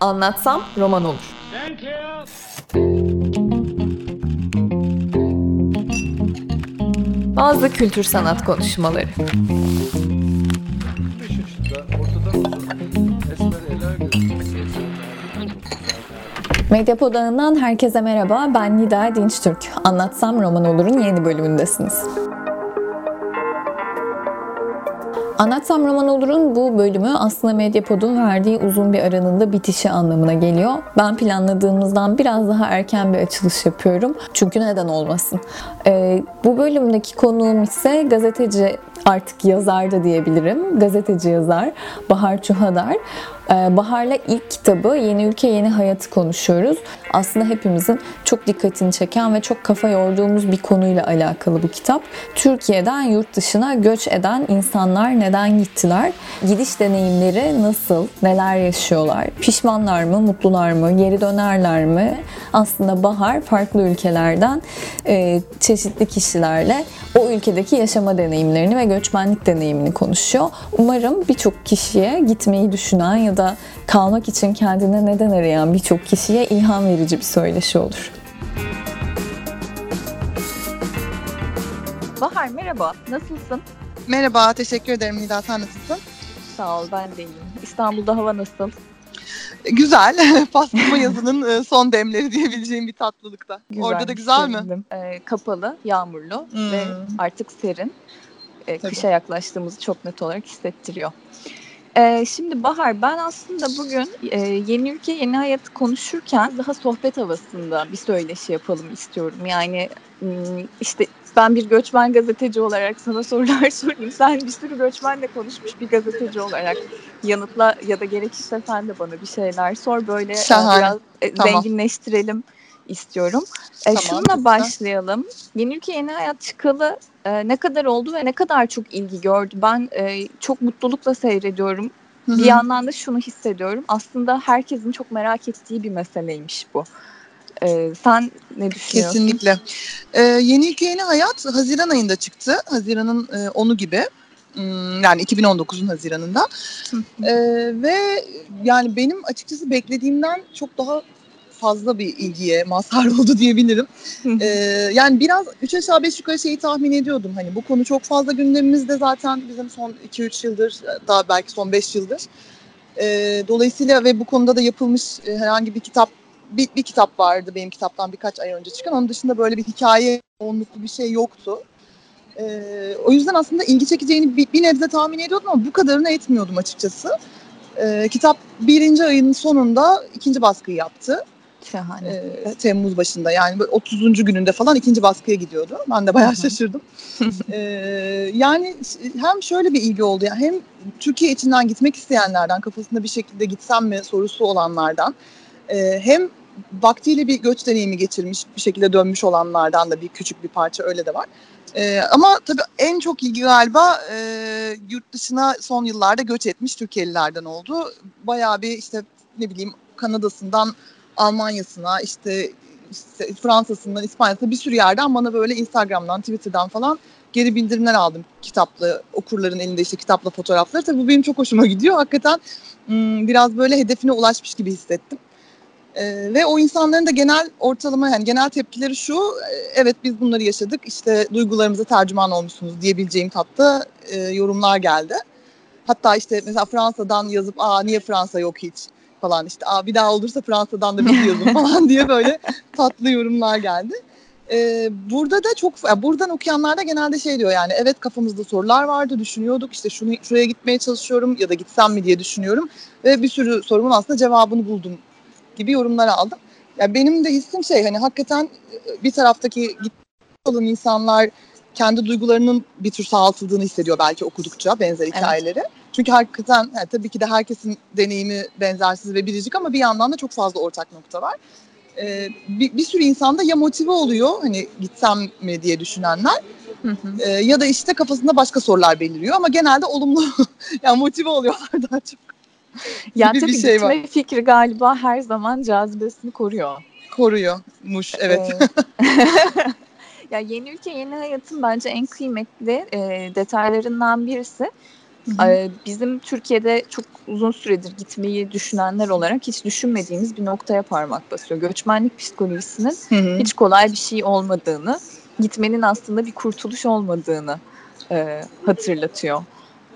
Anlatsam roman olur. Bazı kültür sanat konuşmaları. Ağından herkese merhaba. Ben Nida Dinçtürk. Anlatsam roman olur'un yeni bölümündesiniz. Anlatsam Roman Olur'un bu bölümü aslında Medyapod'un verdiği uzun bir aranın da bitişi anlamına geliyor. Ben planladığımızdan biraz daha erken bir açılış yapıyorum. Çünkü neden olmasın. Ee, bu bölümdeki konuğum ise gazeteci artık yazar da diyebilirim. Gazeteci yazar Bahar Çuhadar. Ee, Bahar'la ilk kitabı Yeni Ülke Yeni Hayatı konuşuyoruz. Aslında hepimizin çok dikkatini çeken ve çok kafa yorduğumuz bir konuyla alakalı bu kitap. Türkiye'den yurt dışına göç eden insanlar neden gittiler? Gidiş deneyimleri nasıl? Neler yaşıyorlar? Pişmanlar mı? Mutlular mı? Geri dönerler mi? Aslında Bahar farklı ülkelerden e, çeşitli kişilerle o ülkedeki yaşama deneyimlerini ve göçmenlik deneyimini konuşuyor. Umarım birçok kişiye gitmeyi düşünen ya da kalmak için kendine neden arayan birçok kişiye ilham verici bir söyleşi olur. Bahar merhaba, nasılsın? Merhaba, teşekkür ederim Nida. Sen nasılsın? Sağ ol, ben de iyiyim. İstanbul'da hava nasıl? Güzel. Pastırma yazının e, son demleri diyebileceğim bir tatlılıkta. Güzel, Orada da güzel sevindim. mi? Ee, kapalı, yağmurlu Hmm. ve artık serin. Tabii. kışa yaklaştığımızı çok net olarak hissettiriyor. Ee, şimdi Bahar, ben aslında bugün e, yeni ülke, yeni hayatı konuşurken daha sohbet havasında bir söyleşi yapalım istiyorum. Yani işte ben bir göçmen gazeteci olarak sana sorular sorayım. Sen bir sürü göçmenle konuşmuş bir gazeteci olarak yanıtla ya da gerekirse sen de bana bir şeyler sor. Böyle e, Şahane. biraz e, Tamam. zenginleştirelim istiyorum. E, Tamam, şununla lütfen. başlayalım. Yeni Ülke Yeni Hayat çıkalı e, ne kadar oldu ve ne kadar çok ilgi gördü? Ben e, çok mutlulukla seyrediyorum. Hı Bir yandan da şunu hissediyorum. Aslında herkesin çok merak ettiği bir meseleymiş bu. E, sen ne düşünüyorsun? Kesinlikle. Ee, yeni Ülke Yeni Hayat Haziran ayında çıktı. Haziran'ın e, 10'u gibi. Yani 2019'un Haziran'ında. Ee, ve yani benim açıkçası beklediğimden çok daha fazla bir ilgiye mazhar oldu diyebilirim. Ee, yani biraz 3 aşağı 5 yukarı şeyi tahmin ediyordum. Hani bu konu çok fazla gündemimizde zaten bizim son 2-3 yıldır, daha belki son 5 yıldır. Ee, dolayısıyla ve bu konuda da yapılmış e, herhangi bir kitap, bir, bir kitap vardı benim kitaptan birkaç ay önce çıkan. Onun dışında böyle bir hikaye yoğunluklu bir şey yoktu. Ee, o yüzden aslında ilgi çekeceğini bir, bir nebze tahmin ediyordum ama bu kadarını etmiyordum açıkçası. Ee, kitap birinci ayın sonunda ikinci baskıyı yaptı. Şahane. Ee, Temmuz başında yani böyle 30. gününde falan ikinci baskıya gidiyordu. Ben de bayağı şaşırdım. Ee, yani hem şöyle bir ilgi oldu yani hem Türkiye içinden gitmek isteyenlerden kafasında bir şekilde gitsem mi sorusu olanlardan e, hem vaktiyle bir göç deneyimi geçirmiş bir şekilde dönmüş olanlardan da bir küçük bir parça öyle de var. Ee, ama tabii en çok ilgi galiba e, yurt dışına son yıllarda göç etmiş Türkiye'lilerden oldu. Bayağı bir işte ne bileyim Kanada'sından Almanya'sına işte, işte Fransa'sından İspanya'sına bir sürü yerden bana böyle Instagram'dan Twitter'dan falan geri bildirimler aldım kitaplı okurların elinde işte kitapla fotoğrafları. Tabii bu benim çok hoşuma gidiyor. Hakikaten biraz böyle hedefine ulaşmış gibi hissettim. Ve o insanların da genel ortalama yani genel tepkileri şu evet biz bunları yaşadık işte duygularımıza tercüman olmuşsunuz diyebileceğim tatta e, yorumlar geldi. Hatta işte mesela Fransa'dan yazıp aa niye Fransa yok hiç falan işte aa bir daha olursa Fransa'dan da bir yazın falan diye böyle tatlı yorumlar geldi. Ee, burada da çok ya buradan okuyanlar da genelde şey diyor yani evet kafamızda sorular vardı düşünüyorduk işte şunu şuraya gitmeye çalışıyorum ya da gitsem mi diye düşünüyorum ve bir sürü sorumun aslında cevabını buldum gibi yorumlar aldım. Ya benim de hissim şey hani hakikaten e, bir taraftaki olan insanlar kendi duygularının bir tür sağaltıldığını hissediyor belki okudukça benzer hikayeleri. Çünkü hakikaten yani tabii ki de herkesin deneyimi benzersiz ve biricik ama bir yandan da çok fazla ortak nokta var. Ee, bir, bir sürü insan da ya motive oluyor hani gitsem mi diye düşünenler Hı hı. e, ya da işte kafasında başka sorular beliriyor ama genelde olumlu yani motive oluyorlar daha çok. Ya gibi bir tabii şey gitme fikri galiba her zaman cazibesini koruyor. Koruyormuş evet. Ee, ya yeni ülke yeni hayatın bence en kıymetli e, detaylarından birisi Ee, bizim Türkiye'de çok uzun süredir gitmeyi düşünenler olarak hiç düşünmediğimiz bir noktaya parmak basıyor. Göçmenlik psikolojisinin Hı hı. hiç kolay bir şey olmadığını, gitmenin aslında bir kurtuluş olmadığını e, hatırlatıyor.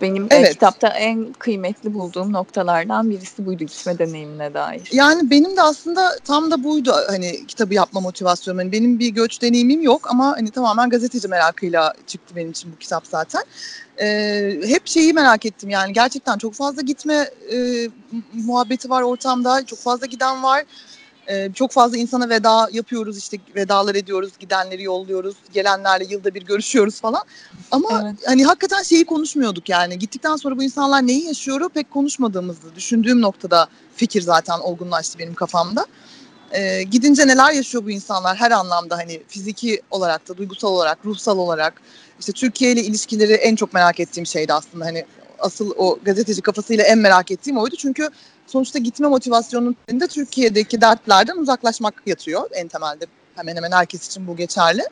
Benim Evet. kitapta en kıymetli bulduğum noktalardan birisi buydu gitme deneyimine dair. Yani benim de aslında tam da buydu hani kitabı yapma motivasyonum. Hani benim bir göç deneyimim yok ama hani tamamen gazeteci merakıyla çıktı benim için bu kitap zaten. Ee, hep şeyi merak ettim yani gerçekten çok fazla gitme e, muhabbeti var ortamda. Çok fazla giden var. Ee, çok fazla insana veda yapıyoruz işte vedalar ediyoruz, gidenleri yolluyoruz, gelenlerle yılda bir görüşüyoruz falan. Ama Evet. hani hakikaten şeyi konuşmuyorduk yani gittikten sonra bu insanlar neyi yaşıyor pek konuşmadığımızı düşündüğüm noktada fikir zaten olgunlaştı benim kafamda. Ee, gidince neler yaşıyor bu insanlar her anlamda hani fiziki olarak da duygusal olarak ruhsal olarak işte Türkiye ile ilişkileri en çok merak ettiğim şeydi aslında hani asıl o gazeteci kafasıyla en merak ettiğim oydu çünkü sonuçta gitme motivasyonunun içinde Türkiye'deki dertlerden uzaklaşmak yatıyor en temelde hemen hemen herkes için bu geçerli.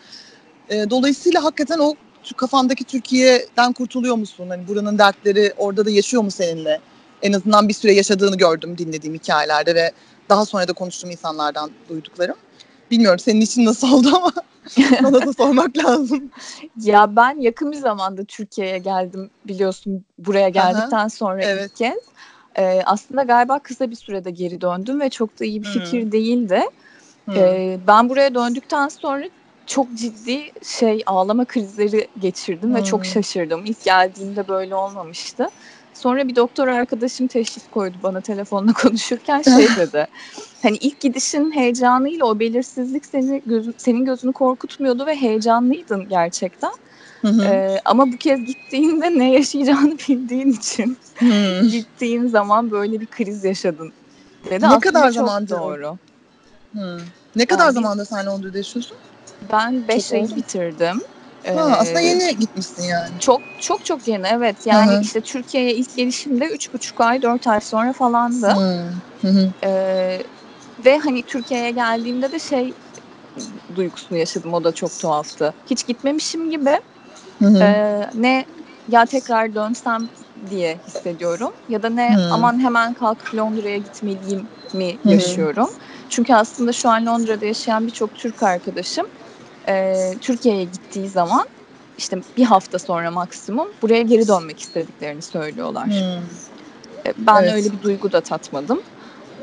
Ee, dolayısıyla hakikaten o kafandaki Türkiye'den kurtuluyor musun? Hani buranın dertleri orada da yaşıyor mu seninle? En azından bir süre yaşadığını gördüm dinlediğim hikayelerde ve daha sonra da konuştuğum insanlardan duyduklarım. Bilmiyorum senin için nasıl oldu ama sana da sormak lazım. Ya ben yakın bir zamanda Türkiye'ye geldim biliyorsun buraya geldikten sonra evet. ilk kez. Ee, aslında galiba kısa bir sürede geri döndüm ve çok da iyi bir Hmm. fikir değildi. Hmm. Ee, ben buraya döndükten sonra çok ciddi şey ağlama krizleri geçirdim ve Hmm. çok şaşırdım. İlk geldiğimde böyle olmamıştı. Sonra bir doktor arkadaşım teşhis koydu bana telefonla konuşurken şey dedi. Hani ilk gidişin heyecanıyla o belirsizlik seni gözü, senin gözünü korkutmuyordu ve heyecanlıydın gerçekten. Hı hı. Ee, ama bu kez gittiğinde ne yaşayacağını bildiğin için Hmm. gittiğin zaman böyle bir kriz yaşadın dedi. Ne Aslında kadar o? doğru. Hmm. Ne kadar Yani- zamanda sen Londra'da yaşıyorsun? Ben 5 Çok ayı bitirdim. Ha, Ee, aslında yeni gitmişsin yani. Çok çok çok yeni evet. Yani Hı hı. işte Türkiye'ye ilk gelişimde üç buçuk ay dört ay sonra falandı. Hı hı. Ee, ve hani Türkiye'ye geldiğimde de şey duygusunu yaşadım o da çok tuhaftı. Hiç gitmemişim gibi Hı hı. Ee, ne ya tekrar dönsem diye hissediyorum ya da ne Hmm. aman hemen kalkıp Londra'ya gitmeliyim mi Hı hı. yaşıyorum. Çünkü aslında şu an Londra'da yaşayan birçok Türk arkadaşım e, Türkiye'ye gittiği zaman işte bir hafta sonra maksimum buraya geri dönmek istediklerini söylüyorlar. Hmm. E, Ben Evet. öyle bir duygu da tatmadım.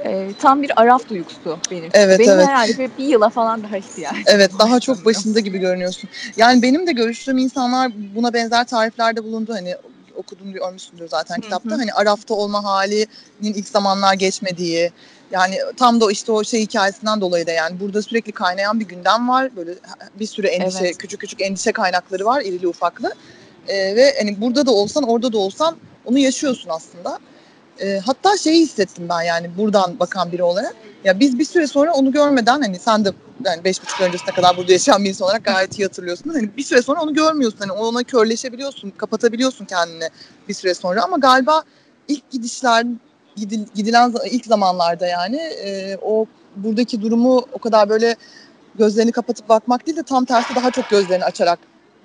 E, tam bir araf duygusu benim. Evet, benim evet. herhalde bir yıla falan daha ihtiyacım Evet var daha çok başında gibi görünüyorsun. Yani benim de görüştüğüm insanlar buna benzer tariflerde bulundu. Hani okudun görmüşsündür zaten Hı kitapta. Hani Araf'ta olma halinin ilk zamanlar geçmediği. Yani tam da işte o şey hikayesinden dolayı da yani burada sürekli kaynayan bir gündem var. Böyle bir sürü endişe, Evet. küçük küçük endişe kaynakları var irili ufaklı. Ee, ve hani burada da olsan orada da olsan onu yaşıyorsun aslında. Ee, hatta şeyi hissettim ben yani buradan bakan biri olarak. Ya biz bir süre sonra onu görmeden hani sen de yani beş buçuk öncesine kadar burada yaşayan bir insan olarak gayet iyi hatırlıyorsun. Hani bir süre sonra onu görmüyorsun. Hani ona körleşebiliyorsun, kapatabiliyorsun kendini bir süre sonra. Ama galiba ilk gidişler, gidil, gidilen ilk zamanlarda yani e, o buradaki durumu o kadar böyle gözlerini kapatıp bakmak değil de tam tersi daha çok gözlerini açarak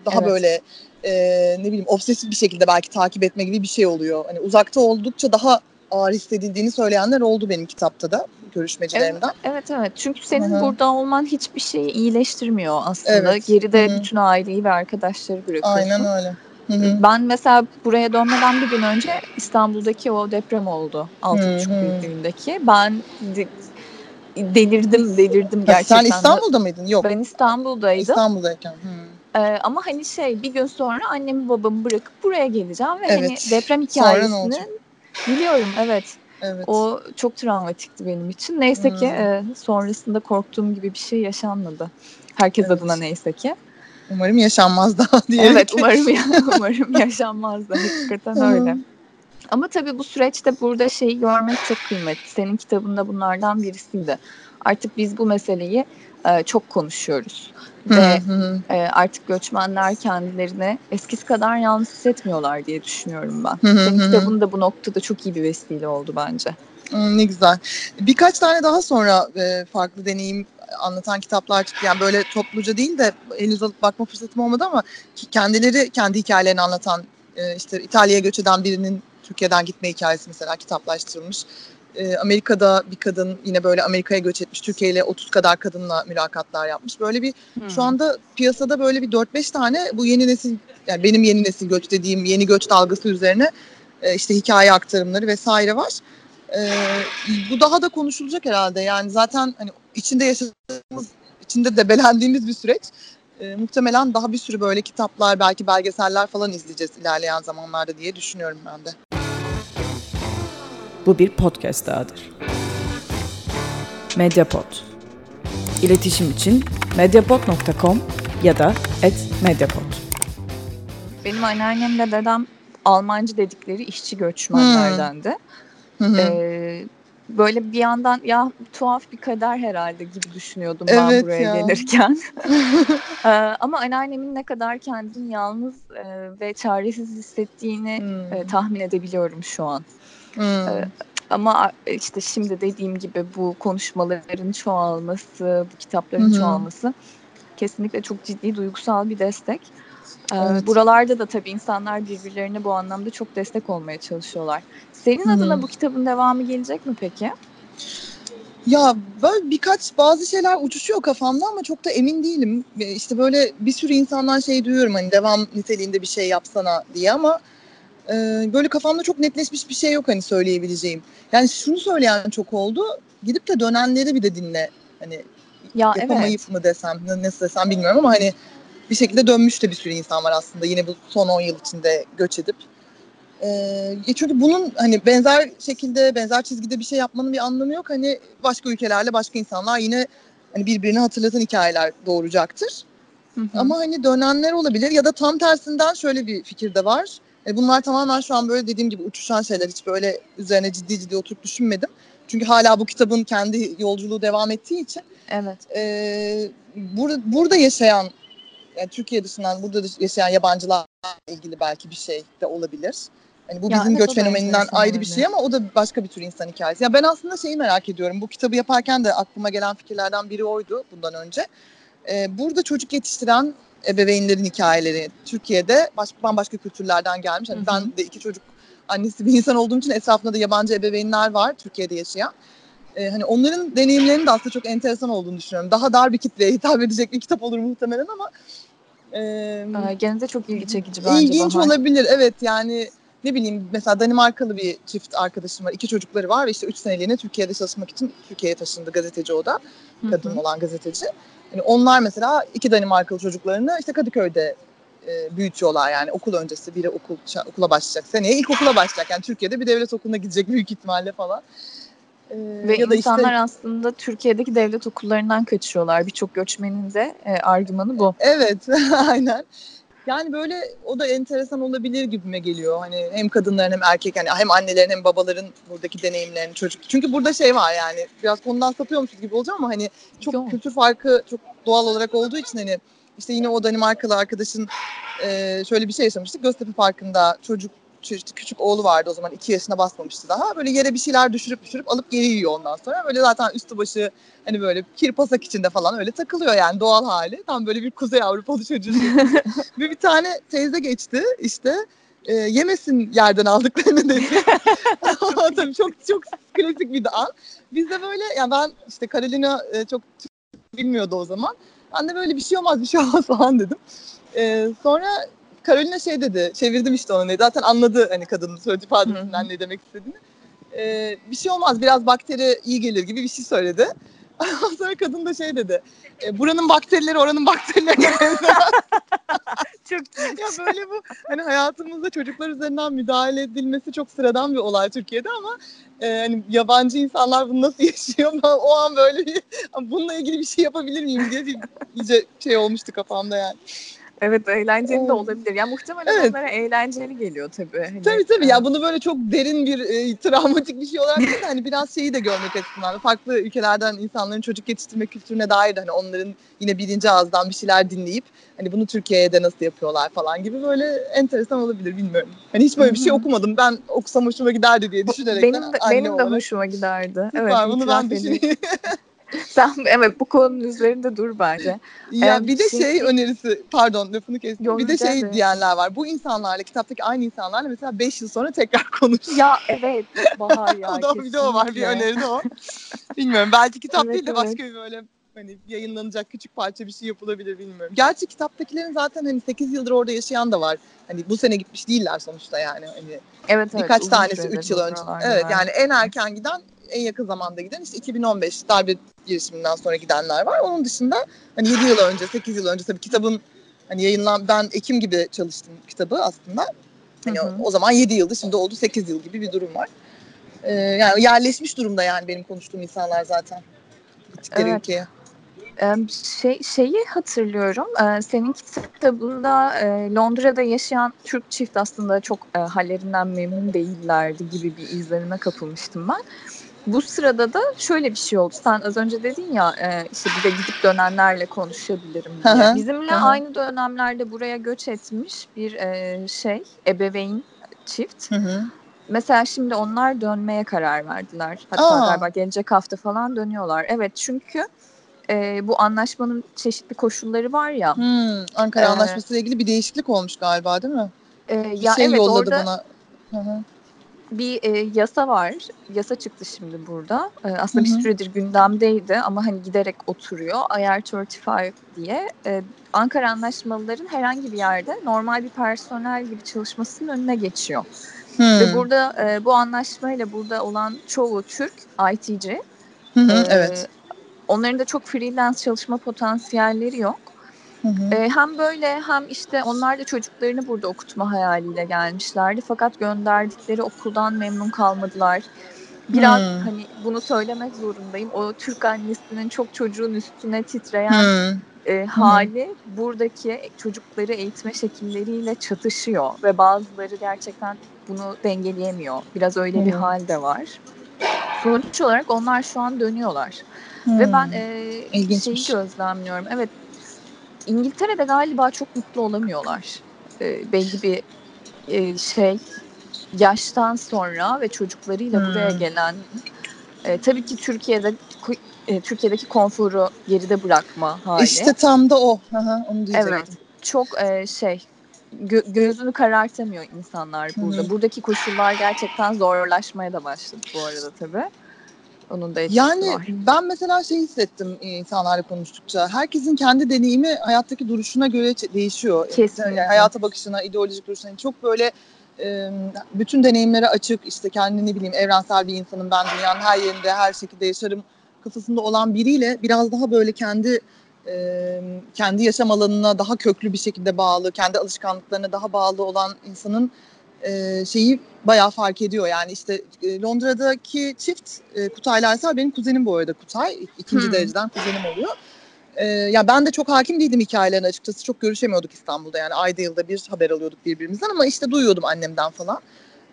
daha Evet. böyle e, ne bileyim obsesif bir şekilde belki takip etme gibi bir şey oluyor. Hani uzakta oldukça daha ağır hissedildiğini söyleyenler oldu benim kitapta da görüşmecilerimden. Evet evet çünkü senin Hı hı. burada olman hiçbir şeyi iyileştirmiyor aslında. Evet. Geride Hı hı. bütün aileyi ve arkadaşları bırakıyorsun. Aynen öyle. Hı hı. Ben mesela buraya dönmeden bir gün önce İstanbul'daki o deprem oldu. 6.5 Hı hı. büyüklüğündeki. Ben de- delirdim delirdim gerçekten. Sen İstanbul'da mıydın? Yok. Ben İstanbul'daydım. İstanbul'dayken. Hı. Ee, ama hani şey bir gün sonra annemi babamı bırakıp buraya geleceğim ve Evet. hani deprem hikayesini biliyorum evet. Evet. O çok travmatikti benim için. Neyse ki Hmm. e, sonrasında korktuğum gibi bir şey yaşanmadı. Herkes Evet. adına neyse ki. Umarım yaşanmaz daha diyelim Evet ki. umarım umarım yaşanmazdı. Hakikaten öyle. Ama tabii bu süreçte burada şeyi görmek çok kıymetli. Senin kitabında bunlardan birisiydi. Artık biz bu meseleyi e, çok konuşuyoruz. Ve e, artık göçmenler kendilerini eskisi kadar yalnız hissetmiyorlar diye düşünüyorum ben. Senin kitabın da bu noktada çok iyi bir vesile oldu bence. Ne güzel. Birkaç tane daha sonra e, farklı deneyim anlatan kitaplar çıktı. Yani böyle topluca değil de henüz alıp bakma fırsatım olmadı ama kendileri kendi hikayelerini anlatan e, işte İtalya'ya göç eden birinin Türkiye'den gitme hikayesi mesela kitaplaştırılmış. E, Amerika'da bir kadın yine böyle Amerika'ya göç etmiş. Türkiye ile 30 kadar kadınla mülakatlar yapmış. Böyle bir Hmm. şu anda piyasada böyle bir 4-5 tane bu yeni nesil yani benim yeni nesil göç dediğim yeni göç dalgası üzerine e, işte hikaye aktarımları vesaire var. E, bu daha da konuşulacak herhalde. Yani zaten hani içinde yaşadığımız, içinde debelendiğimiz bir süreç. E, muhtemelen daha bir sürü böyle kitaplar, belki belgeseller falan izleyeceğiz ilerleyen zamanlarda diye düşünüyorum ben de. Bu bir podcast dahadır. Mediapod. İletişim için mediapod.com ya da @mediapod. Benim anneannemle dedem Almancı dedikleri işçi göçmenlerdendi. Hı. Ee, böyle bir yandan ya tuhaf bir kader herhalde gibi düşünüyordum ben Evet buraya ya. gelirken. Ee, ama anneannemin ne kadar kendini yalnız e, ve çaresiz hissettiğini Hmm. e, tahmin edebiliyorum şu an. Hmm. e, Ama işte şimdi dediğim gibi bu konuşmaların çoğalması, bu kitapların Hı hı. çoğalması kesinlikle çok ciddi duygusal bir destek. Ee, Evet. Buralarda da tabii insanlar birbirlerine bu anlamda çok destek olmaya çalışıyorlar. Senin Hı hı. adına bu kitabın devamı gelecek mi peki? Ya böyle birkaç bazı şeyler uçuşuyor kafamda ama çok da emin değilim. İşte böyle bir sürü insandan şey duyuyorum hani devam niteliğinde bir şey yapsana diye ama e, böyle kafamda çok netleşmiş bir şey yok hani söyleyebileceğim. Yani şunu söyleyen çok oldu. Gidip de dönenleri bir de dinle. Hani Ya yapamayıp evet. mı desem, nasıl desem bilmiyorum ama hani bir şekilde dönmüş de bir sürü insan var aslında yine bu son 10 yıl içinde göç edip. Ee, çünkü bunun hani benzer şekilde, benzer çizgide bir şey yapmanın bir anlamı yok. Hani başka ülkelerle başka insanlar yine hani birbirini hatırlatan hikayeler doğuracaktır. Hı hı. Ama hani dönenler olabilir ya da tam tersinden şöyle bir fikir de var. E, bunlar tamamen şu an böyle dediğim gibi uçuşan şeyler. Hiç böyle üzerine ciddi ciddi oturup düşünmedim. Çünkü hala bu kitabın kendi yolculuğu devam ettiği için Evet. e, burada, burada yaşayan yani Türkiye dışından burada yaşayan yabancılarla ilgili belki bir şey de olabilir. Hani bu Ya bizim evet, göç fenomeninden ayrı bir olabilir. şey ama o da başka bir tür insan hikayesi. Ya ben aslında şeyi merak ediyorum. Bu kitabı yaparken de aklıma gelen fikirlerden biri oydu bundan önce. E, burada çocuk yetiştiren ebeveynlerin hikayeleri Türkiye'de baş, bambaşka kültürlerden gelmiş. Hani hı. ben de iki çocuk annesi bir insan olduğum için etrafımda da yabancı ebeveynler var Türkiye'de yaşayan. Ee, hani onların deneyimlerinin de aslında çok enteresan olduğunu düşünüyorum. Daha dar bir kitleye hitap edecek bir kitap olur muhtemelen ama e, gene de çok ilgi çekici bence ilginç Bahar. olabilir. Evet yani ne bileyim mesela Danimarkalı bir çift arkadaşım var. İki çocukları var ve işte üç seneliğine Türkiye'de çalışmak için Türkiye'ye taşındı gazeteci o da. Kadın olan gazeteci. Yani onlar mesela iki Danimarkalı çocuklarını işte Kadıköy'de e, büyütüyorlar yani okul öncesi biri okul okula başlayacak seneye ilkokula başlayacak yani Türkiye'de bir devlet okuluna gidecek büyük ihtimalle falan. Ee, Ve ya da işte- insanlar aslında Türkiye'deki devlet okullarından kaçıyorlar. Birçok göçmenin de e, argümanı bu. Evet, aynen. Yani böyle o da enteresan olabilir gibime geliyor. Hani hem kadınların hem erkek hani hem annelerin hem babaların buradaki deneyimlerini çocuk. Çünkü burada şey var yani biraz konudan sapıyormuşuz gibi olacağım ama hani çok Yok. kültür farkı çok doğal olarak olduğu için hani işte yine o Danimarkalı arkadaşın e, şöyle bir şey yaşamıştık. Göztepe Parkı'nda çocuk çocuk- küçük oğlu vardı o zaman iki yaşına basmamıştı daha. Böyle yere bir şeyler düşürüp düşürüp alıp geri yiyor ondan sonra. Böyle zaten üstü başı hani böyle kirpasak içinde falan öyle takılıyor yani doğal hali. Tam böyle bir Kuzey Avrupalı çocuğu. Ve bir tane teyze geçti işte e, yemesin yerden aldıklarını dedi. Tabii çok çok klasik bir an. Biz de böyle yani ben işte Carolina e, çok bilmiyordu o zaman. Ben de böyle bir şey olmaz bir şey olmaz falan dedim. E, sonra Carolina şey dedi çevirdim işte onu zaten anladı hani kadının söylediği ifadesinden ne demek istediğini. E, bir şey olmaz biraz bakteri iyi gelir gibi bir şey söyledi. Sonra kadın da şey dedi. E, buranın bakterileri oranın bakterilerine benzer. Çok ya böyle bu hani hayatımızda çocuklar üzerinden müdahale edilmesi çok sıradan bir olay Türkiye'de ama e, hani yabancı insanlar bunu nasıl yaşıyor? Ben o an böyle bir bununla ilgili bir şey yapabilir miyim diye bir iyice şey olmuştu kafamda yani. Evet eğlenceli de Evet. olabilir. Ya muhtemelen Evet. onlara eğlenceli geliyor tabii. Hani, Tabii tabii e, ya bunu böyle çok derin bir e, travmatik bir şey olarak değil de hani biraz şeyi de görmek açısından farklı ülkelerden insanların çocuk yetiştirme kültürüne dair de hani onların yine birinci ağızdan bir şeyler dinleyip hani bunu Türkiye'ye de nasıl yapıyorlar falan gibi böyle enteresan olabilir bilmiyorum. Hani hiç böyle bir şey hı. okumadım. Ben okusam hoşuma giderdi diye düşünerek Benim de, benim de olarak. hoşuma giderdi. Süper, evet, bunu itiraf ben düşüneyim. Sen evet bu konunun üzerinde dur bence. Ya Ee, bir de şey- şey önerisi pardon lafını kestim. Yok, bir de şey ederim. diyenler var. Bu insanlarla kitaptaki aynı insanlarla mesela 5 yıl sonra tekrar konuş. Ya evet Bahar ya o da bir de o var bir öneri de o. Bilmiyorum belki kitap Evet, değil de evet. başka bir böyle hani yayınlanacak küçük parça bir şey yapılabilir bilmiyorum. Gerçi kitaptakilerin zaten hani 8 yıldır orada yaşayan da var. Hani bu sene gitmiş değiller sonuçta yani. Hani Evet, evet, birkaç tanesi süredir 3 yıl önce. Evet yani en erken giden en yakın zamanda giden işte 2015 darbe girişiminden sonra gidenler var. Onun dışında hani 7 yıl önce 8 yıl önce tabii kitabın hani yayınlan ben Ekim gibi çalıştım kitabı aslında. Hani Hı hı. o zaman 7 yıldı şimdi oldu 8 yıl gibi bir durum var. Ee, yani yerleşmiş durumda yani benim konuştuğum insanlar zaten. Gittikleri Evet. ülkeye. Şey şeyi hatırlıyorum. Ee, senin kitabında e, Londra'da yaşayan Türk çift aslında çok e, hallerinden memnun değillerdi gibi bir izlenime kapılmıştım ben. Bu sırada da şöyle bir şey oldu. Sen az önce dedin ya e, işte bir de gidip dönenlerle konuşabilirim diye. Bizimle hı hı. aynı dönemlerde buraya göç etmiş bir e, şey ebeveyn çift. Hı hı. Mesela şimdi onlar dönmeye karar verdiler. Hatta Aa. galiba gelecek hafta falan dönüyorlar. Evet çünkü e, bu anlaşmanın çeşitli koşulları var ya. Hmm, Ankara Ee, Anlaşması ile ilgili bir değişiklik olmuş galiba değil mi? E, Bir ya şey evet yolladı orada bana. Hı hı. Bir e, yasa var. Yasa çıktı şimdi burada. E, aslında Hı hı. bir süredir gündemdeydi ama hani giderek oturuyor. IR35 diye e, Ankara Anlaşmalıların herhangi bir yerde normal bir personel gibi çalışmasının önüne geçiyor. Hmm. Ve burada e, bu anlaşmayla burada olan çoğu Türk IT'ci. Hı hı, Ee, evet. Onların da çok freelance çalışma potansiyelleri yok. Hı hı. Hem böyle hem işte onlar da çocuklarını burada okutma hayaliyle gelmişlerdi. Fakat gönderdikleri okuldan memnun kalmadılar. Biraz Hmm. hani bunu söylemek zorundayım. O Türk annesinin çok çocuğun üstüne titreyen Hmm. e, hali buradaki çocukları eğitme şekilleriyle çatışıyor ve bazıları gerçekten bunu dengeleyemiyor. Biraz öyle bir Hı. hal de var. Sonuç olarak onlar şu an dönüyorlar. Hmm. Ve ben e, İlginçmiş. şeyi gözlemliyorum. Evet İngiltere'de galiba çok mutlu olamıyorlar. E, belli bir e, şey yaştan sonra ve çocuklarıyla Hmm. buraya gelen e, tabii ki Türkiye'de e, Türkiye'deki konforu geride bırakma hali. İşte tam da o. Hı, onu diyecektim. Evet. Çok e, şey gö- gözünü karartamıyor insanlar burada. Hı hı. Buradaki koşullar gerçekten zorlaşmaya da başladı bu arada tabii. Onun da Yani var. ben mesela şey hissettim e, insanlarla konuştukça. Herkesin kendi deneyimi hayattaki duruşuna göre değişiyor. Kesinlikle. Yani hayata bakışına, ideolojik duruşuna. Yani çok böyle e, bütün deneyimlere açık, işte kendini ne bileyim evrensel bir insanım ben dünyanın her yerinde her şekilde yaşarım kafasında olan biriyle biraz daha böyle kendi e, kendi yaşam alanına daha köklü bir şekilde bağlı, kendi alışkanlıklarına daha bağlı olan insanın e, şeyi bayağı fark ediyor. Yani işte e, Londra'daki çift e, Kutay Aysel benim kuzenim bu arada Kutay. ikinci Hmm. dereceden kuzenim oluyor. E, ya ben de çok hakim değildim hikayelerine açıkçası. Çok görüşemiyorduk İstanbul'da yani ayda yılda bir haber alıyorduk birbirimizden ama işte duyuyordum annemden falan.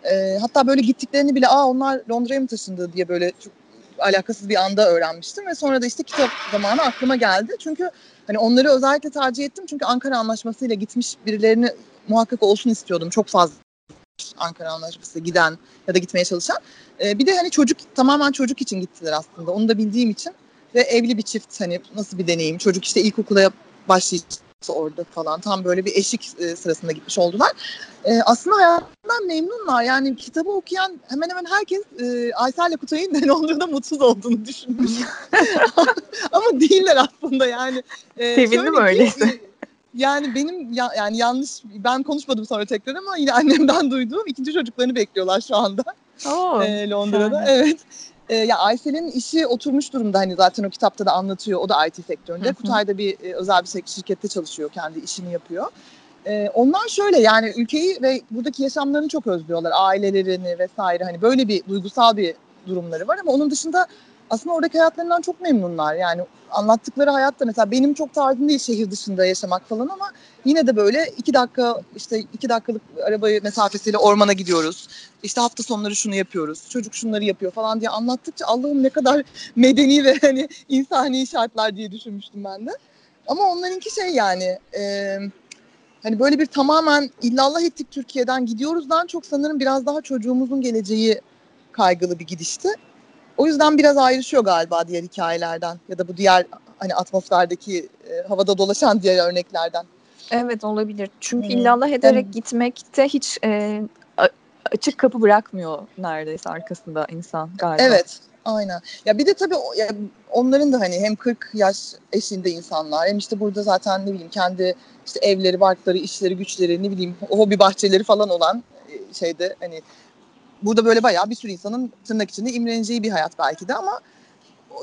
E, hatta böyle gittiklerini bile aa onlar Londra'ya mı taşındı diye böyle çok alakasız bir anda öğrenmiştim ve sonra da işte kitap zamanı aklıma geldi. Çünkü hani onları özellikle tercih ettim çünkü Ankara Anlaşması ile gitmiş birilerini muhakkak olsun istiyordum. Çok fazla Ankara Anlaşması giden ya da gitmeye çalışan. Ee, bir de hani çocuk tamamen çocuk için gittiler aslında. Onu da bildiğim için ve evli bir çift hani nasıl bir deneyim. Çocuk işte ilkokula başlayacak orada falan. Tam böyle bir eşik e, sırasında gitmiş oldular. E, aslında hayatından memnunlar. Yani kitabı okuyan hemen hemen herkes e, Aysel'le Kutay'ın da Londra'da mutsuz olduğunu düşünmüş. Ama değiller aslında yani. E, Sevindim öyleyse. e, Yani benim ya, yani yanlış ben konuşmadım sonra tekrar ama yine annemden duyduğum ikinci çocuklarını bekliyorlar şu anda Oo, e, Londra'da. şahane. Evet. E, ya Aysel'in işi oturmuş durumda hani zaten o kitapta da anlatıyor. O da IT sektöründe. Hı hı. Kutay da bir e, özel bir şir- şirkette çalışıyor. Kendi işini yapıyor. E, onlar şöyle yani ülkeyi ve buradaki yaşamlarını çok özlüyorlar. Ailelerini vesaire hani böyle bir duygusal bir durumları var ama onun dışında aslında oradaki hayatlarından çok memnunlar. Yani anlattıkları hayat da mesela benim çok tarzım değil şehir dışında yaşamak falan ama yine de böyle iki dakika işte iki dakikalık arabayı mesafesiyle ormana gidiyoruz. İşte hafta sonları şunu yapıyoruz. Çocuk şunları yapıyor falan diye anlattıkça Allah'ım ne kadar medeni ve hani insani şartlar diye düşünmüştüm ben de. Ama onlarınki şey yani e, hani böyle bir tamamen illallah ettik Türkiye'den gidiyoruzdan çok sanırım biraz daha çocuğumuzun geleceği kaygılı bir gidişti. O yüzden biraz ayrışıyor galiba diğer hikayelerden ya da bu diğer hani atmosferdeki e, havada dolaşan diğer örneklerden. Evet olabilir. Çünkü Hı. illallah ederek Evet. gitmekte hiç e, açık kapı bırakmıyor neredeyse arkasında insan galiba. Evet, aynen. Ya bir de tabii ya onların da hani hem 40 yaş eşinde insanlar hem işte burada zaten ne bileyim kendi işte evleri, barkları, işleri, güçleri, ne bileyim hobi bahçeleri falan olan e, şeyde hani burada böyle bayağı bir sürü insanın tırnak içinde imreneceği bir hayat belki de ama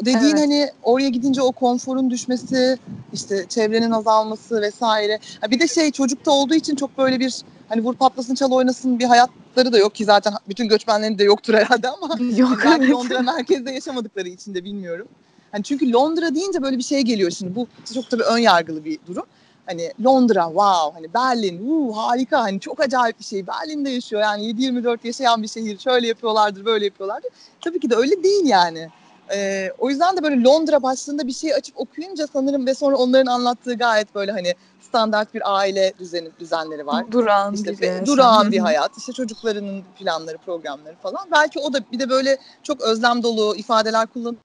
dediğin Evet. hani oraya gidince o konforun düşmesi, işte çevrenin azalması vesaire. Ha bir de şey çocukta olduğu için çok böyle bir hani vur patlasın çal oynasın bir hayatları da yok ki zaten bütün göçmenlerin de yoktur herhalde ama Yok evet. Londra merkezde yaşamadıkları için de bilmiyorum. Hani çünkü Londra deyince böyle bir şey geliyor şimdi. Bu çok tabii ön yargılı bir durum. Hani Londra wow hani Berlin wuu, harika hani çok acayip bir şey. Berlin'de yaşıyor yani 7-24 yaşayan bir şehir. Şöyle yapıyorlardır böyle yapıyorlardır. Tabii ki de öyle değil yani. Ee, o yüzden de böyle Londra başlığında bir şey açıp okuyunca sanırım ve sonra onların anlattığı gayet böyle hani standart bir aile düzeni düzenleri var. Durağan İşte yaşam. durağan bir hayat, işte çocuklarının planları, programları falan. Belki o da bir de böyle çok özlem dolu ifadeler kullanınca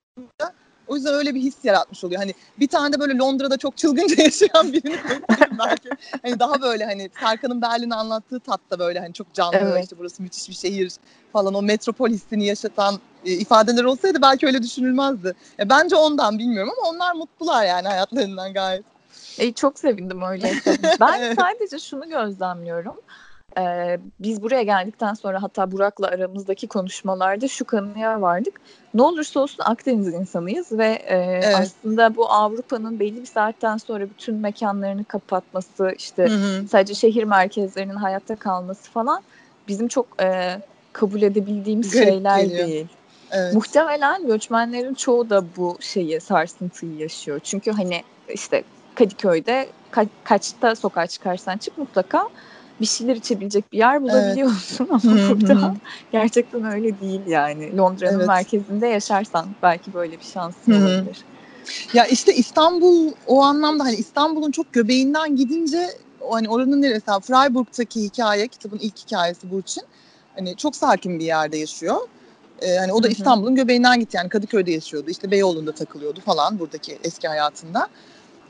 o yüzden öyle bir his yaratmış oluyor. Hani bir tane de böyle Londra'da çok çılgınca yaşayan birini belki. Hani daha böyle hani Serkan'ın Berlin'i anlattığı tatta böyle hani çok canlı Evet. işte burası müthiş bir şehir falan o metropol hissini yaşatan e, ifadeler olsaydı belki öyle düşünülmezdi. E, bence ondan bilmiyorum ama onlar mutlular yani hayatlarından gayet. E, çok sevindim öyleyse. Ben Evet. sadece şunu gözlemliyorum. Ee, biz buraya geldikten sonra hatta Burak'la aramızdaki konuşmalarda şu kanıya vardık. Ne olursa olsun Akdeniz insanıyız ve e, aslında bu Avrupa'nın belli bir saatten sonra bütün mekanlarını kapatması, işte Hı hı. sadece şehir merkezlerinin hayatta kalması falan bizim çok e, kabul edebildiğimiz Garip şeyler geliyor. değil. Evet. Muhtemelen göçmenlerin çoğu da bu şeyi sarsıntıyı yaşıyor. Çünkü hani işte Kadıköy'de ka- kaçta sokağa çıkarsan çık mutlaka bir şeyler içebilecek bir yer bulabiliyorsun ama Hı hı. burada gerçekten öyle değil yani. Londra'nın Evet. merkezinde yaşarsan belki böyle bir şansın Hı hı. olabilir. Ya işte İstanbul o anlamda hani İstanbul'un çok göbeğinden gidince hani oranın neresi? Freiburg'taki hikaye, kitabın ilk hikayesi Burçin. Hani çok sakin bir yerde yaşıyor. Ee, hani o da. İstanbul'un göbeğinden gitti. Yani Kadıköy'de yaşıyordu. işte Beyoğlu'nda takılıyordu falan buradaki eski hayatında.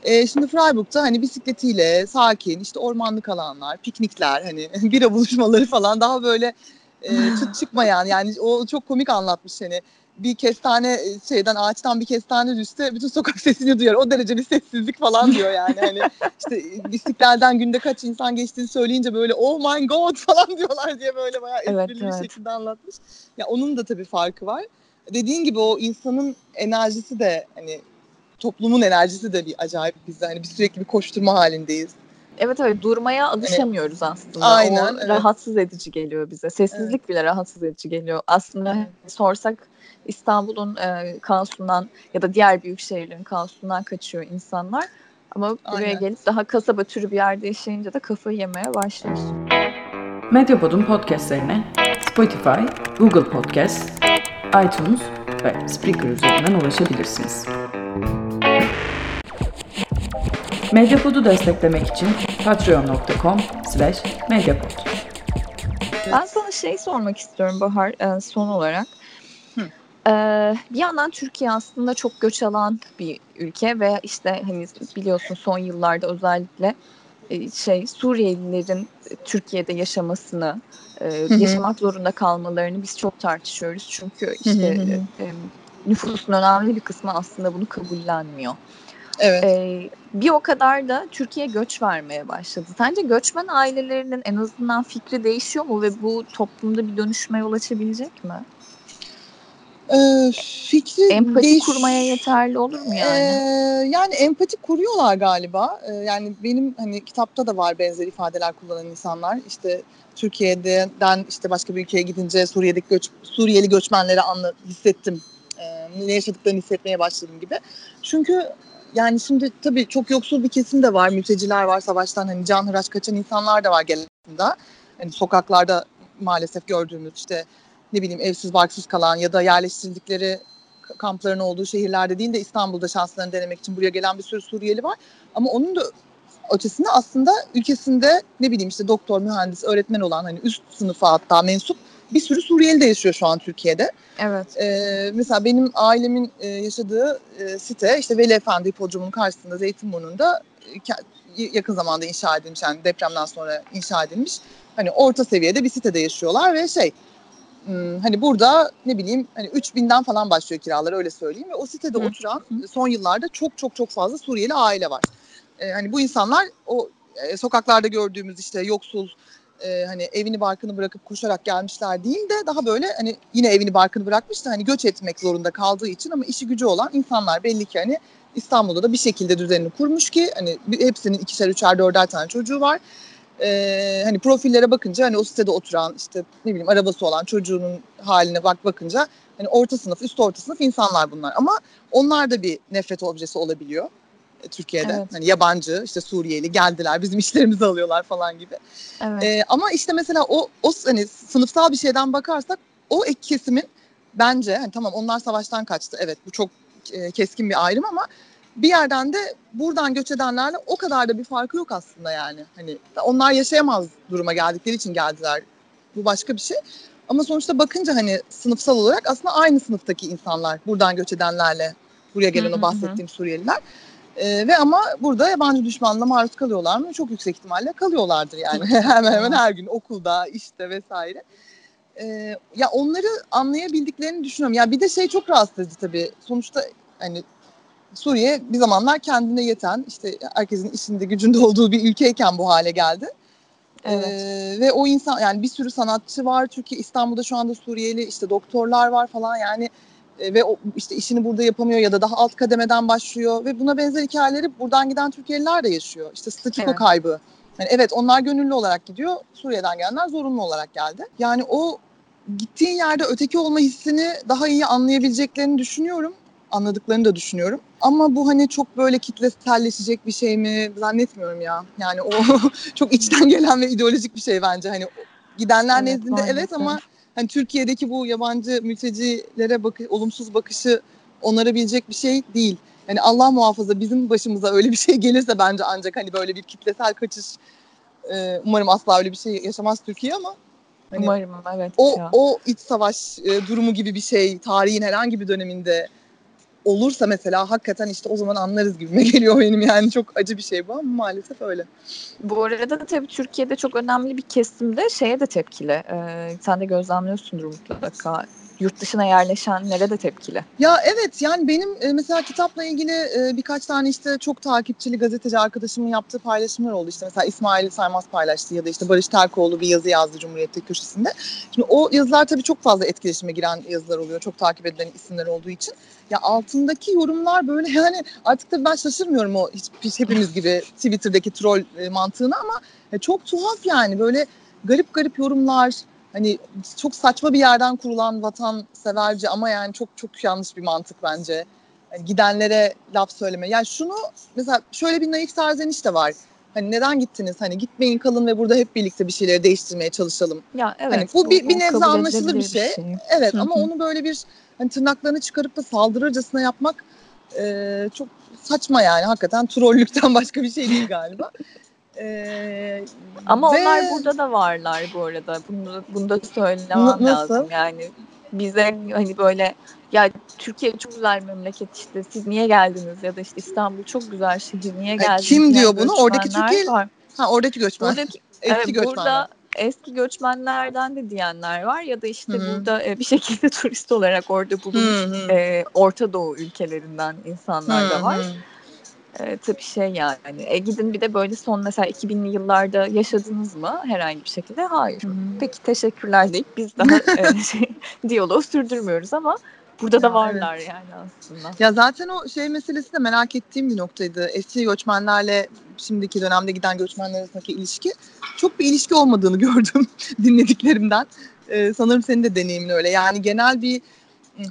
Ee, şimdi Freiburg'da hani bisikletiyle sakin işte ormanlık alanlar, piknikler hani bira buluşmaları falan daha böyle e, çıt çıkmayan yani o çok komik anlatmış hani bir kestane e, şeyden ağaçtan bir kestane düşse bütün sokak sesini duyar. O derece bir sessizlik falan diyor yani. Hani işte bisiklerden günde kaç insan geçtiğini söyleyince böyle oh my god falan diyorlar diye böyle bayağı Evet, esprili bir evet. şekilde anlatmış. Ya onun da tabii farkı var. Dediğin gibi o insanın enerjisi de hani toplumun enerjisi de bir acayip bizde. Hani biz sürekli bir koşturma halindeyiz. Evet evet durmaya alışamıyoruz aslında. Aynen, o evet. rahatsız edici geliyor bize. Sessizlik bile rahatsız edici geliyor. Aslında Evet. sorsak İstanbul'un e, kaosundan ya da diğer büyük şehirlerin kaosundan kaçıyor insanlar. Ama buraya Aynen. gelip daha kasaba türü bir yerde yaşayınca da kafayı yemeye başlıyorsun. Medyapod'un podcastlerine Spotify, Google Podcast, iTunes ve Spreaker üzerinden ulaşabilirsiniz. Medyapod'u desteklemek için patreon.com slash medyapod. Ben sana şey sormak istiyorum Bahar e, son olarak. Hı. E, bir yandan Türkiye aslında çok göç alan bir ülke ve işte hani biliyorsun son yıllarda özellikle e, şey Suriyelilerin Türkiye'de yaşamasını, hı. yaşamak zorunda kalmalarını biz çok tartışıyoruz. Çünkü işte hı hı. nüfusun önemli bir kısmı aslında bunu kabullenmiyor. Evet. Ee, bir o kadar da Türkiye göç vermeye başladı. Sence göçmen ailelerinin en azından fikri değişiyor mu ve bu toplumda bir dönüşme yol açabilecek mi? Ee, fikri Empati değiş- kurmaya yeterli olur mu yani? Ee, yani empati kuruyorlar galiba. Ee, yani benim hani kitapta da var benzer ifadeler kullanan insanlar. İşte Türkiye'den işte başka bir ülkeye gidince Suriye'deki göç, Suriyeli göçmenleri anla, hissettim. Ee, ne yaşadıklarını hissetmeye başladım gibi. Çünkü yani şimdi tabii çok yoksul bir kesim de var. Mülteciler var savaştan hani canhıraş kaçan insanlar da var genelinde. Hani sokaklarda maalesef gördüğümüz işte ne bileyim evsiz barksız kalan ya da yerleştirildikleri k- kampların olduğu şehirlerde değil de İstanbul'da şanslarını denemek için buraya gelen bir sürü Suriyeli var. Ama onun da ötesinde aslında ülkesinde ne bileyim işte doktor, mühendis, öğretmen olan hani üst sınıfa hatta mensup bir sürü Suriyeli de yaşıyor şu an Türkiye'de. Evet. Ee, mesela benim ailemin e, yaşadığı e, site işte Veli Efendi hipodromunun karşısında Zeytinburnu'nda e, yakın zamanda inşa edilmiş yani depremden sonra inşa edilmiş. Hani orta seviyede bir sitede yaşıyorlar ve şey hmm, hani burada ne bileyim hani 3000'den falan başlıyor kiralar öyle söyleyeyim ve o sitede Hı. oturan son yıllarda çok çok çok fazla Suriyeli aile var. Ee, hani bu insanlar o e, sokaklarda gördüğümüz işte yoksul e, hani evini barkını bırakıp koşarak gelmişler değil de daha böyle hani yine evini barkını bırakmış da hani göç etmek zorunda kaldığı için ama işi gücü olan insanlar belli ki hani İstanbul'da da bir şekilde düzenini kurmuş ki hani hepsinin ikişer üçer dörder tane çocuğu var. Ee, hani profillere bakınca hani o sitede oturan işte ne bileyim arabası olan çocuğunun haline bak bakınca hani orta sınıf üst orta sınıf insanlar bunlar ama onlar da bir nefret objesi olabiliyor Türkiye'de. Evet. Hani yabancı işte Suriyeli geldiler bizim işlerimizi alıyorlar falan gibi. Evet. Ee, ama işte mesela o o hani sınıfsal bir şeyden bakarsak o ek kesimin bence hani tamam onlar savaştan kaçtı. Evet bu çok e, keskin bir ayrım ama bir yerden de buradan göç edenlerle o kadar da bir farkı yok aslında yani. Hani onlar yaşayamaz duruma geldikleri için geldiler. Bu başka bir şey. Ama sonuçta bakınca hani sınıfsal olarak aslında aynı sınıftaki insanlar buradan göç edenlerle buraya gelen Hı hı o bahsettiğim Suriyeliler. Ee, ve ama burada yabancı düşmanlığına maruz kalıyorlar mı? Çok yüksek ihtimalle kalıyorlardır yani. hemen hemen her gün okulda, işte vesaire. Ee, ya onları anlayabildiklerini düşünüyorum. Ya bir de şey çok rahatsız edici tabii. Sonuçta hani Suriye bir zamanlar kendine yeten, işte herkesin işinde gücünde olduğu bir ülkeyken bu hale geldi. Evet. Ee, ve o insan yani bir sürü sanatçı var. Türkiye İstanbul'da şu anda Suriyeli işte doktorlar var falan yani e, ve o işte işini burada yapamıyor ya da daha alt kademeden başlıyor ve buna benzer hikayeleri buradan giden Türkiye'liler de yaşıyor. İşte statiko Evet. kaybı. Yani evet onlar gönüllü olarak gidiyor. Suriye'den gelenler zorunlu olarak geldi. Yani o gittiğin yerde öteki olma hissini daha iyi anlayabileceklerini düşünüyorum. Anladıklarını da düşünüyorum. Ama bu hani çok böyle kitleselleşecek bir şey mi zannetmiyorum ya. Yani o çok içten gelen ve ideolojik bir şey bence. Hani gidenler Evet, nezdinde evet maalesef. ama hani Türkiye'deki bu yabancı mültecilere bakı, olumsuz bakışı onarabilecek bir şey değil. Yani Allah muhafaza bizim başımıza öyle bir şey gelirse bence ancak hani böyle bir kitlesel kaçış e, umarım asla öyle bir şey yaşamaz Türkiye ama hani Umarım evet o ya. o iç savaş e, durumu gibi bir şey tarihin herhangi bir döneminde olursa mesela hakikaten işte o zaman anlarız gibime geliyor benim yani çok acı bir şey bu ama maalesef öyle. Bu arada da tabii Türkiye'de çok önemli bir kesimde şeye de tepkili. Ee, sen de gözlemliyorsundur mutlaka. Yurt dışına yerleşenlere de tepkili. Ya evet yani benim e, mesela kitapla ilgili e, birkaç tane işte çok takipçili gazeteci arkadaşımın yaptığı paylaşımlar oldu. İşte mesela İsmail Saymaz paylaştı ya da işte Barış Terkoğlu bir yazı yazdı Cumhuriyet'te köşesinde. Şimdi o yazılar tabii çok fazla etkileşime giren yazılar oluyor. Çok takip edilen isimler olduğu için. Ya altındaki yorumlar böyle yani artık tabii ben şaşırmıyorum o hiç, hepimiz gibi Twitter'daki troll e, mantığına ama çok tuhaf yani böyle garip garip yorumlar hani çok saçma bir yerden kurulan vatanseverce ama yani çok çok yanlış bir mantık bence. Yani gidenlere laf söyleme. Yani şunu mesela şöyle bir naif serzeniş de var. Hani neden gittiniz? Hani gitmeyin kalın ve burada hep birlikte bir şeyleri değiştirmeye çalışalım. Ya evet. Hani bu bir- bir nebze anlaşılır bir edilebilir şey. Evet ama onu böyle bir hani tırnaklarını çıkarıp da saldırırcasına yapmak e, çok saçma yani. Hakikaten trollükten başka bir şey değil galiba. E, Ama ve- onlar burada da varlar bu arada. Bunu, bunu da söylemem Na- nasıl? lazım. Yani bize hani böyle ya Türkiye çok güzel memleket işte siz niye geldiniz ya da işte İstanbul çok güzel şehir niye Ha, geldiniz? kim diyor bunu? Oradaki Türkiye- var. Ha oradaki göçmen. Buradaki Eski evet, göçmenler. burada eski göçmenlerden de diyenler var ya da işte Hı hı. burada e, bir şekilde turist olarak orada bulunmuş e, Orta Doğu ülkelerinden insanlar da Hı var. E, tabii şey yani e, gidin bir de böyle son mesela 2000'li yıllarda yaşadınız mı herhangi bir şekilde? Hayır. Peki teşekkürler deyip biz daha e, şey, diyaloğu sürdürmüyoruz ama burada da Ya, varlar yani aslında. Ya zaten o şey meselesi de merak ettiğim bir noktaydı. Eski göçmenlerle şimdiki dönemde giden göçmenler arasındaki ilişki çok bir ilişki olmadığını gördüm dinlediklerimden. Ee, sanırım senin de deneyimin öyle. Yani genel bir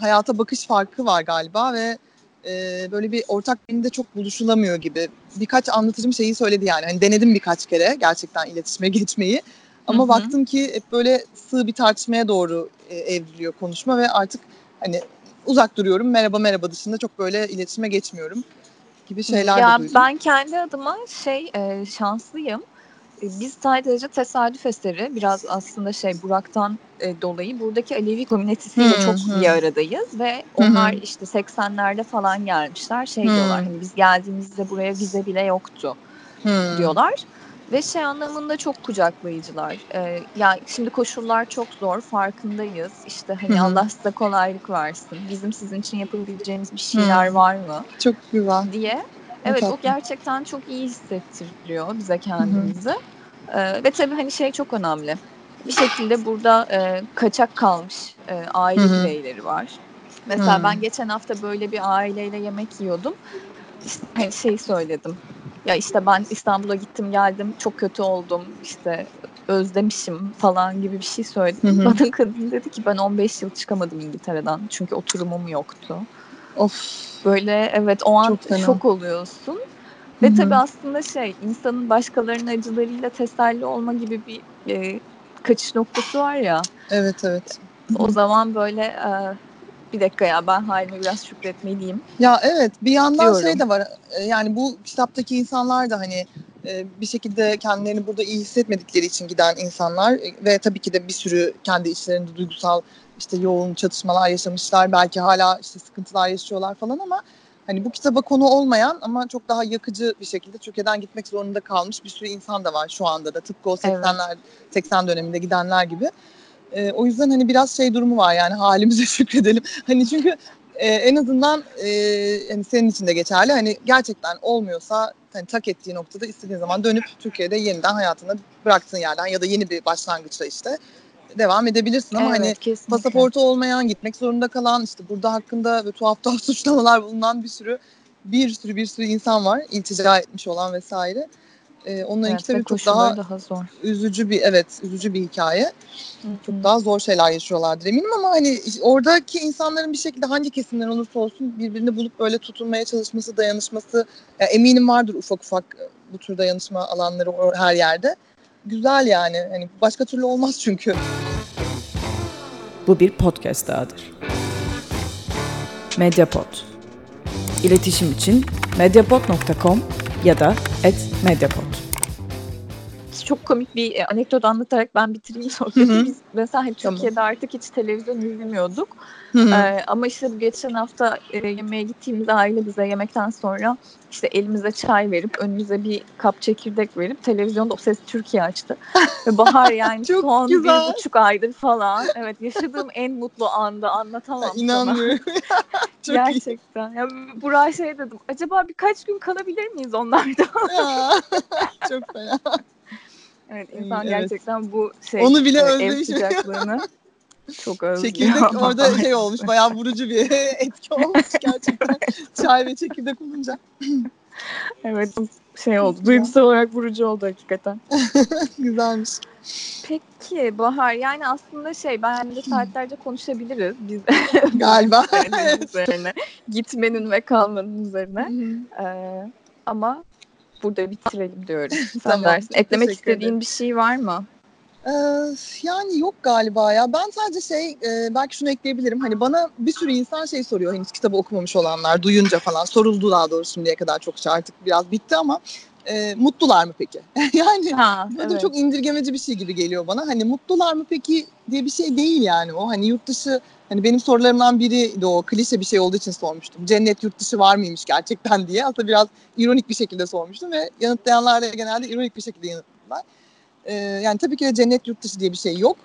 hayata bakış farkı var galiba ve e, böyle bir ortak birinde çok buluşulamıyor gibi. Birkaç anlatıcım şeyi söyledi yani. Hani denedim birkaç kere gerçekten iletişime geçmeyi. Ama Hı hı. baktım ki hep böyle sığ bir tartışmaya doğru e, evriliyor konuşma ve artık hani uzak duruyorum. Merhaba merhaba dışında çok böyle iletişime geçmiyorum gibi şeyler ya de duydum. ben kendi adıma şey e, şanslıyım. Biz sadece tesadüf eseri biraz aslında şey Burak'tan e, dolayı buradaki Alevi komünitesiyle çok hı. iyi aradayız ve onlar işte 80'lerde falan gelmişler şey Hı. diyorlar hani biz geldiğimizde buraya vize bile yoktu Hmm. diyorlar. Ve şey anlamında çok kucaklayıcılar. Ee, yani şimdi koşullar çok zor, farkındayız. İşte hani Hı hı. Allah size kolaylık versin. Bizim sizin için yapabileceğimiz bir şeyler Hı. var mı Çok güzel. diye. Evet o tatlı. gerçekten çok iyi hissettiriyor bize kendimizi. Ee, ve tabii hani şey çok önemli. Bir şekilde burada e, kaçak kalmış e, aile Hı hı. bireyleri var. Mesela Hı. ben geçen hafta böyle bir aileyle yemek yiyordum. İşte hani şey söyledim. Ya işte ben İstanbul'a gittim geldim çok kötü oldum işte özlemişim falan gibi bir şey söyledim. Hı hı. Bana kadın dedi ki ben 15 yıl çıkamadım İngiltere'den çünkü oturumum yoktu. Of. Böyle evet o an şok oluyorsun. Ve tabii aslında şey insanın başkalarının acılarıyla teselli olma gibi bir e, kaçış noktası var ya. Evet evet. O zaman böyle e, bir dakika ya ben halime biraz şükretmeliyim. Ya evet bir yandan Diyorum. şey de var e, yani bu kitaptaki insanlar da hani e, bir şekilde kendilerini burada iyi hissetmedikleri için giden insanlar e, ve tabii ki de bir sürü kendi içlerinde duygusal işte yoğun çatışmalar yaşamışlar belki hala işte sıkıntılar yaşıyorlar falan ama hani bu kitaba konu olmayan ama çok daha yakıcı bir şekilde Türkiye'den gitmek zorunda kalmış bir sürü insan da var şu anda da tıpkı o Evet. 80'ler 80 döneminde gidenler gibi. E, o yüzden hani biraz şey durumu var yani halimize şükredelim. Hani çünkü e, en azından e, hani senin için de geçerli. Hani gerçekten olmuyorsa hani tak ettiği noktada istediğin zaman dönüp Türkiye'de yeniden hayatını bıraktığın yerden ya da yeni bir başlangıçla işte devam edebilirsin ama hani Evet, kesinlikle. pasaportu olmayan, gitmek zorunda kalan, işte burada hakkında ve tuhaf tuhaf suçlamalar bulunan bir sürü bir sürü bir sürü insan var. iltica etmiş olan vesaire. Ee, onlarınki Evet, ve tabii çok daha daha zor. üzücü bir evet üzücü bir hikaye. Hı Çok daha zor şeyler yaşıyorlardır eminim ama hani oradaki insanların bir şekilde hangi kesimden olursa olsun birbirini bulup böyle tutunmaya çalışması, dayanışması ya eminim vardır ufak ufak e, bu tür dayanışma alanları her yerde. Güzel yani. Hani başka türlü olmaz çünkü. Bu bir podcast dahadır. Mediapod. İletişim için mediapod.com ya da @mediapod. Çok komik bir e, anekdot anlatarak ben bitireyim sohbeti. Biz mesela hani Tamam. Türkiye'de artık hiç televizyon izlemiyorduk. Hı hı. Ee, ama işte bu geçen hafta e, yemeğe gittiğimizde aile bize yemekten sonra işte elimize çay verip önümüze bir kap çekirdek verip televizyonda o ses Türkiye açtı. Ve Bahar yani Çok son güzel. bir buçuk aydır falan. Evet yaşadığım en mutlu anda anlatamam. İnanmıyorum. Çok iyi. Gerçekten. Ya, Burak'a şey dedim. Acaba birkaç gün kalabilir miyiz onlarda? Ya. Çok fena. evet insan evet. gerçekten bu şey Onu bile e, ev özlemiş. sıcaklığını çok özlüyor. Çekirdek orada şey olmuş bayağı vurucu bir etki olmuş gerçekten. Çay ve çekirdek olunca. Evet şey oldu. Duygusal olarak vurucu oldu hakikaten. Güzelmiş. Peki Bahar yani aslında şey bence saatlerce konuşabiliriz biz Galiba. üzerine, gitmenin ve kalmanın üzerine. Ee, ama burada bitirelim diyorum. Sen Tamam, dersin. Eklemek istediğin ederim. bir şey var mı? Ee, yani yok galiba ya. Ben sadece şey e, belki şunu ekleyebilirim. Hani bana bir sürü insan şey soruyor henüz kitabı okumamış olanlar duyunca falan soruldu daha doğrusu şimdiye kadar çokça artık biraz bitti ama e, mutlular mı peki? yani Ha, Bu evet. çok indirgemeci bir şey gibi geliyor bana. Hani mutlular mı peki diye bir şey değil yani o. Hani yurt dışı hani benim sorularımdan biri de o klişe bir şey olduğu için sormuştum. Cennet yurt dışı var mıymış gerçekten diye. Aslında biraz ironik bir şekilde sormuştum ve yanıtlayanlar da genelde ironik bir şekilde yanıtladılar. Ee, yani tabii ki de cennet yurt dışı diye bir şey yok.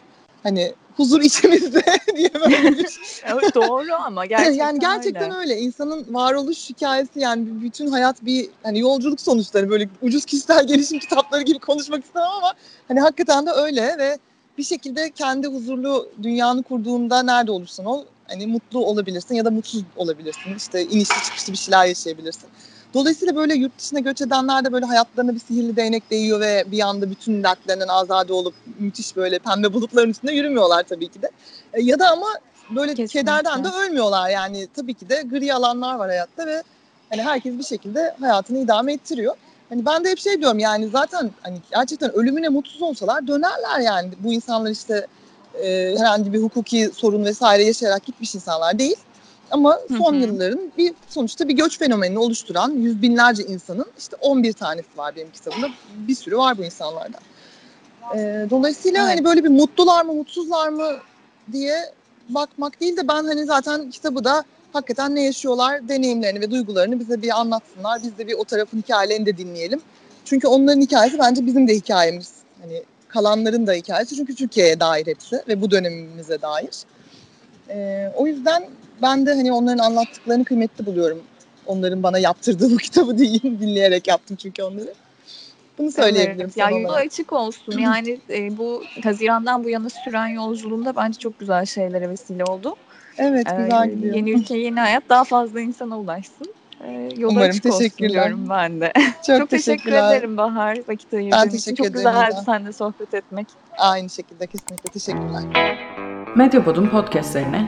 Hani huzur içimizde diye böyle bir. Evet, doğru ama gerçekten yani gerçekten öyle. öyle. İnsanın varoluş hikayesi yani bütün hayat bir hani yolculuk sonuçları böyle ucuz kişisel gelişim kitapları gibi konuşmak istemem ama hani hakikaten de öyle ve bir şekilde kendi huzurlu dünyanı kurduğunda nerede olursan ol hani mutlu olabilirsin ya da mutsuz olabilirsin. İşte inişli çıkışlı bir şeyler yaşayabilirsin. Dolayısıyla böyle yurt dışına göç edenler de böyle hayatlarına bir sihirli değnek değiyor ve bir anda bütün dertlerinden azade olup müthiş böyle pembe bulutların üstünde yürümüyorlar tabii ki de. E, Ya da ama böyle Kesinlikle. kederden de ölmüyorlar yani tabii ki de gri alanlar var hayatta ve hani herkes bir şekilde hayatını idame ettiriyor. Hani ben de hep şey diyorum yani zaten hani gerçekten ölümüne mutsuz olsalar dönerler yani bu insanlar işte e, herhangi bir hukuki sorun vesaire yaşayarak gitmiş insanlar değil. Ama son Hı hı. yılların bir sonuçta bir göç fenomenini oluşturan yüz binlerce insanın işte 11 tanesi var benim kitabımda. Bir sürü var bu insanlardan. Ee, dolayısıyla Evet. hani böyle bir mutlular mı mutsuzlar mı diye bakmak değil de ben hani zaten kitabı da hakikaten ne yaşıyorlar deneyimlerini ve duygularını bize bir anlatsınlar. Biz de bir o tarafın hikayelerini de dinleyelim. Çünkü onların hikayesi bence bizim de hikayemiz. Hani kalanların da hikayesi çünkü Türkiye'ye dair hepsi ve bu dönemimize dair. Ee, o yüzden ben de hani onların anlattıklarını kıymetli buluyorum. Onların bana yaptırdığı bu kitabı diyeyim. Dinleyerek yaptım çünkü onları. Bunu söyleyebilirim Evet, ya son yolu olarak. açık olsun. Yani e, bu Haziran'dan bu yana süren yolculuğunda bence çok güzel şeylere vesile oldu. Evet Ee, güzel gidiyor. yeni ülke, yeni hayat daha fazla insana ulaşsın. Ee, yolu Umarım, açık olsun diyorum ben de. Çok, çok teşekkür teşekkürler. ederim Bahar vakit ayırdığın için. teşekkür Çok ederim güzeldi seninle sohbet etmek. Aynı şekilde kesinlikle teşekkürler. Medyapod'un podcastlerine